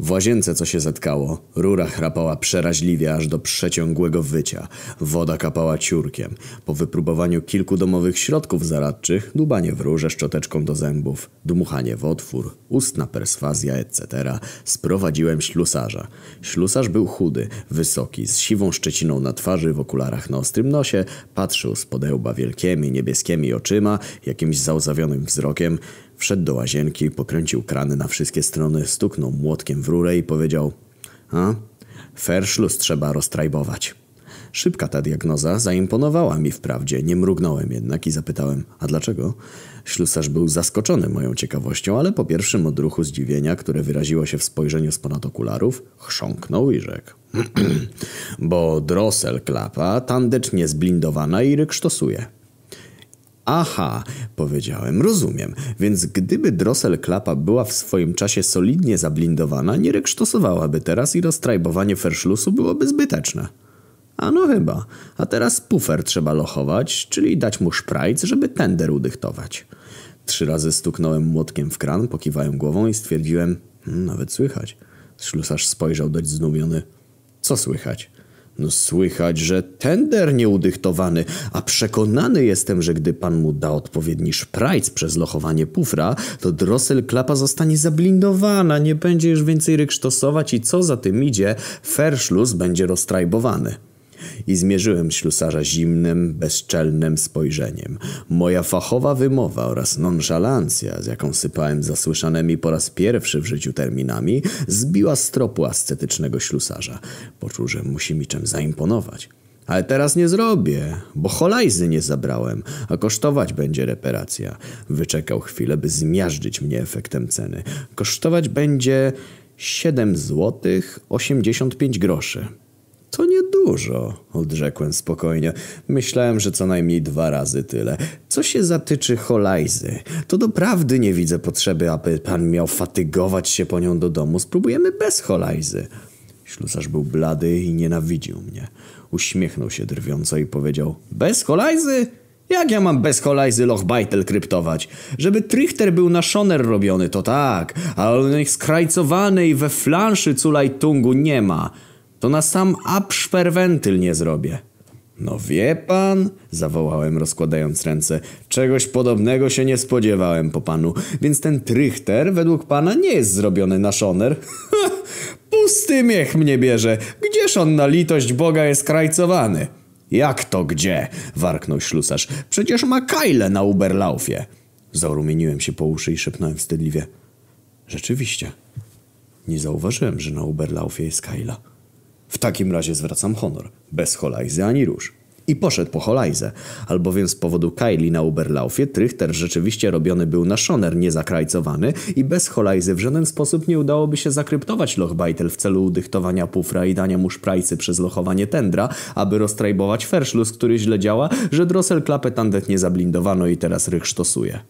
W łazience co się zatkało. Rura chrapała przeraźliwie aż do przeciągłego wycia. Woda kapała ciurkiem. Po wypróbowaniu kilku domowych środków zaradczych, dubanie w rurze szczoteczką do zębów, dmuchanie w otwór, ustna perswazja, etc., sprowadziłem ślusarza. Ślusarz był chudy, wysoki, z siwą szczeciną na twarzy, w okularach na ostrym nosie, patrzył z podełba wielkimi, niebieskimi oczyma, jakimś załzawionym wzrokiem, Wszedł do łazienki, pokręcił krany na wszystkie strony, stuknął młotkiem w rurę i powiedział A, ferszlus trzeba roztrajbować. Szybka ta diagnoza zaimponowała mi wprawdzie, nie mrugnąłem jednak i zapytałem, a dlaczego? Ślusarz był zaskoczony moją ciekawością, ale po pierwszym odruchu zdziwienia, które wyraziło się w spojrzeniu z ponad okularów, chrząknął i rzekł. Bo drosel klapa tandecznie zblindowana i ryksztosuje. Aha, powiedziałem, rozumiem. Więc gdyby Drossel Klapa była w swoim czasie solidnie zablindowana, nie reksztosowałaby teraz i roztrajbowanie ferszlusu byłoby zbyteczne. A no chyba. A teraz pufer trzeba lochować, czyli dać mu szprajc, żeby tender udychtować. Trzy razy stuknąłem młotkiem w kran, pokiwałem głową i stwierdziłem, hmm, nawet słychać. Ślusarz spojrzał dość zdumiony. Co słychać? No słychać, że tender nieudychtowany, a przekonany jestem, że gdy pan mu da odpowiedni szprajc przez lochowanie pufra, to drosel klapa zostanie zablindowana, nie będzie już więcej ryksztosować i co za tym idzie, ferszlus będzie roztrajbowany i zmierzyłem ślusarza zimnym, bezczelnym spojrzeniem. Moja fachowa wymowa oraz nonszalancja, z jaką sypałem zasłyszanymi po raz pierwszy w życiu terminami, zbiła z tropu ascetycznego ślusarza. Poczuł, że musi mi czym zaimponować. Ale teraz nie zrobię, bo holajzy nie zabrałem, a kosztować będzie reparacja. Wyczekał chwilę, by zmiażdżyć mnie efektem ceny. Kosztować będzie 7 złotych 85 groszy. To niedużo, odrzekłem spokojnie. Myślałem, że co najmniej dwa razy tyle. Co się zatyczy holajzy, to doprawdy nie widzę potrzeby, aby pan miał fatygować się po nią do domu. Spróbujemy bez holajzy. Ślusarz był blady i nienawidził mnie. Uśmiechnął się drwiąco i powiedział: Bez holajzy? Jak ja mam bez holajzy Lochbeitel kryptować? Żeby trichter był na szoner robiony, to tak, ale on skrajcowany i we flanszy culajtungu nie ma to na sam abszperwentyl nie zrobię. No wie pan, zawołałem rozkładając ręce, czegoś podobnego się nie spodziewałem po panu, więc ten trychter według pana nie jest zrobiony na szoner. Pusty miech mnie bierze, gdzież on na litość Boga jest krajcowany? Jak to gdzie? warknął ślusarz. Przecież ma kajle na Uberlaufie. Zarumieniłem się po uszy i szepnąłem wstydliwie. Rzeczywiście. Nie zauważyłem, że na Uberlaufie jest kajla. W takim razie zwracam honor. Bez holajzy ani róż. I poszedł po holajzę, albowiem z powodu Kylie na Uberlaufie Trichter rzeczywiście robiony był na szoner niezakrajcowany i bez holajzy w żaden sposób nie udałoby się zakryptować Lochbeitel w celu udychtowania pufra i dania mu szprajcy przez lochowanie tendra, aby roztrajbować ferszlus, który źle działa, że Drossel klapę tandet nie zablindowano i teraz rych sztosuje.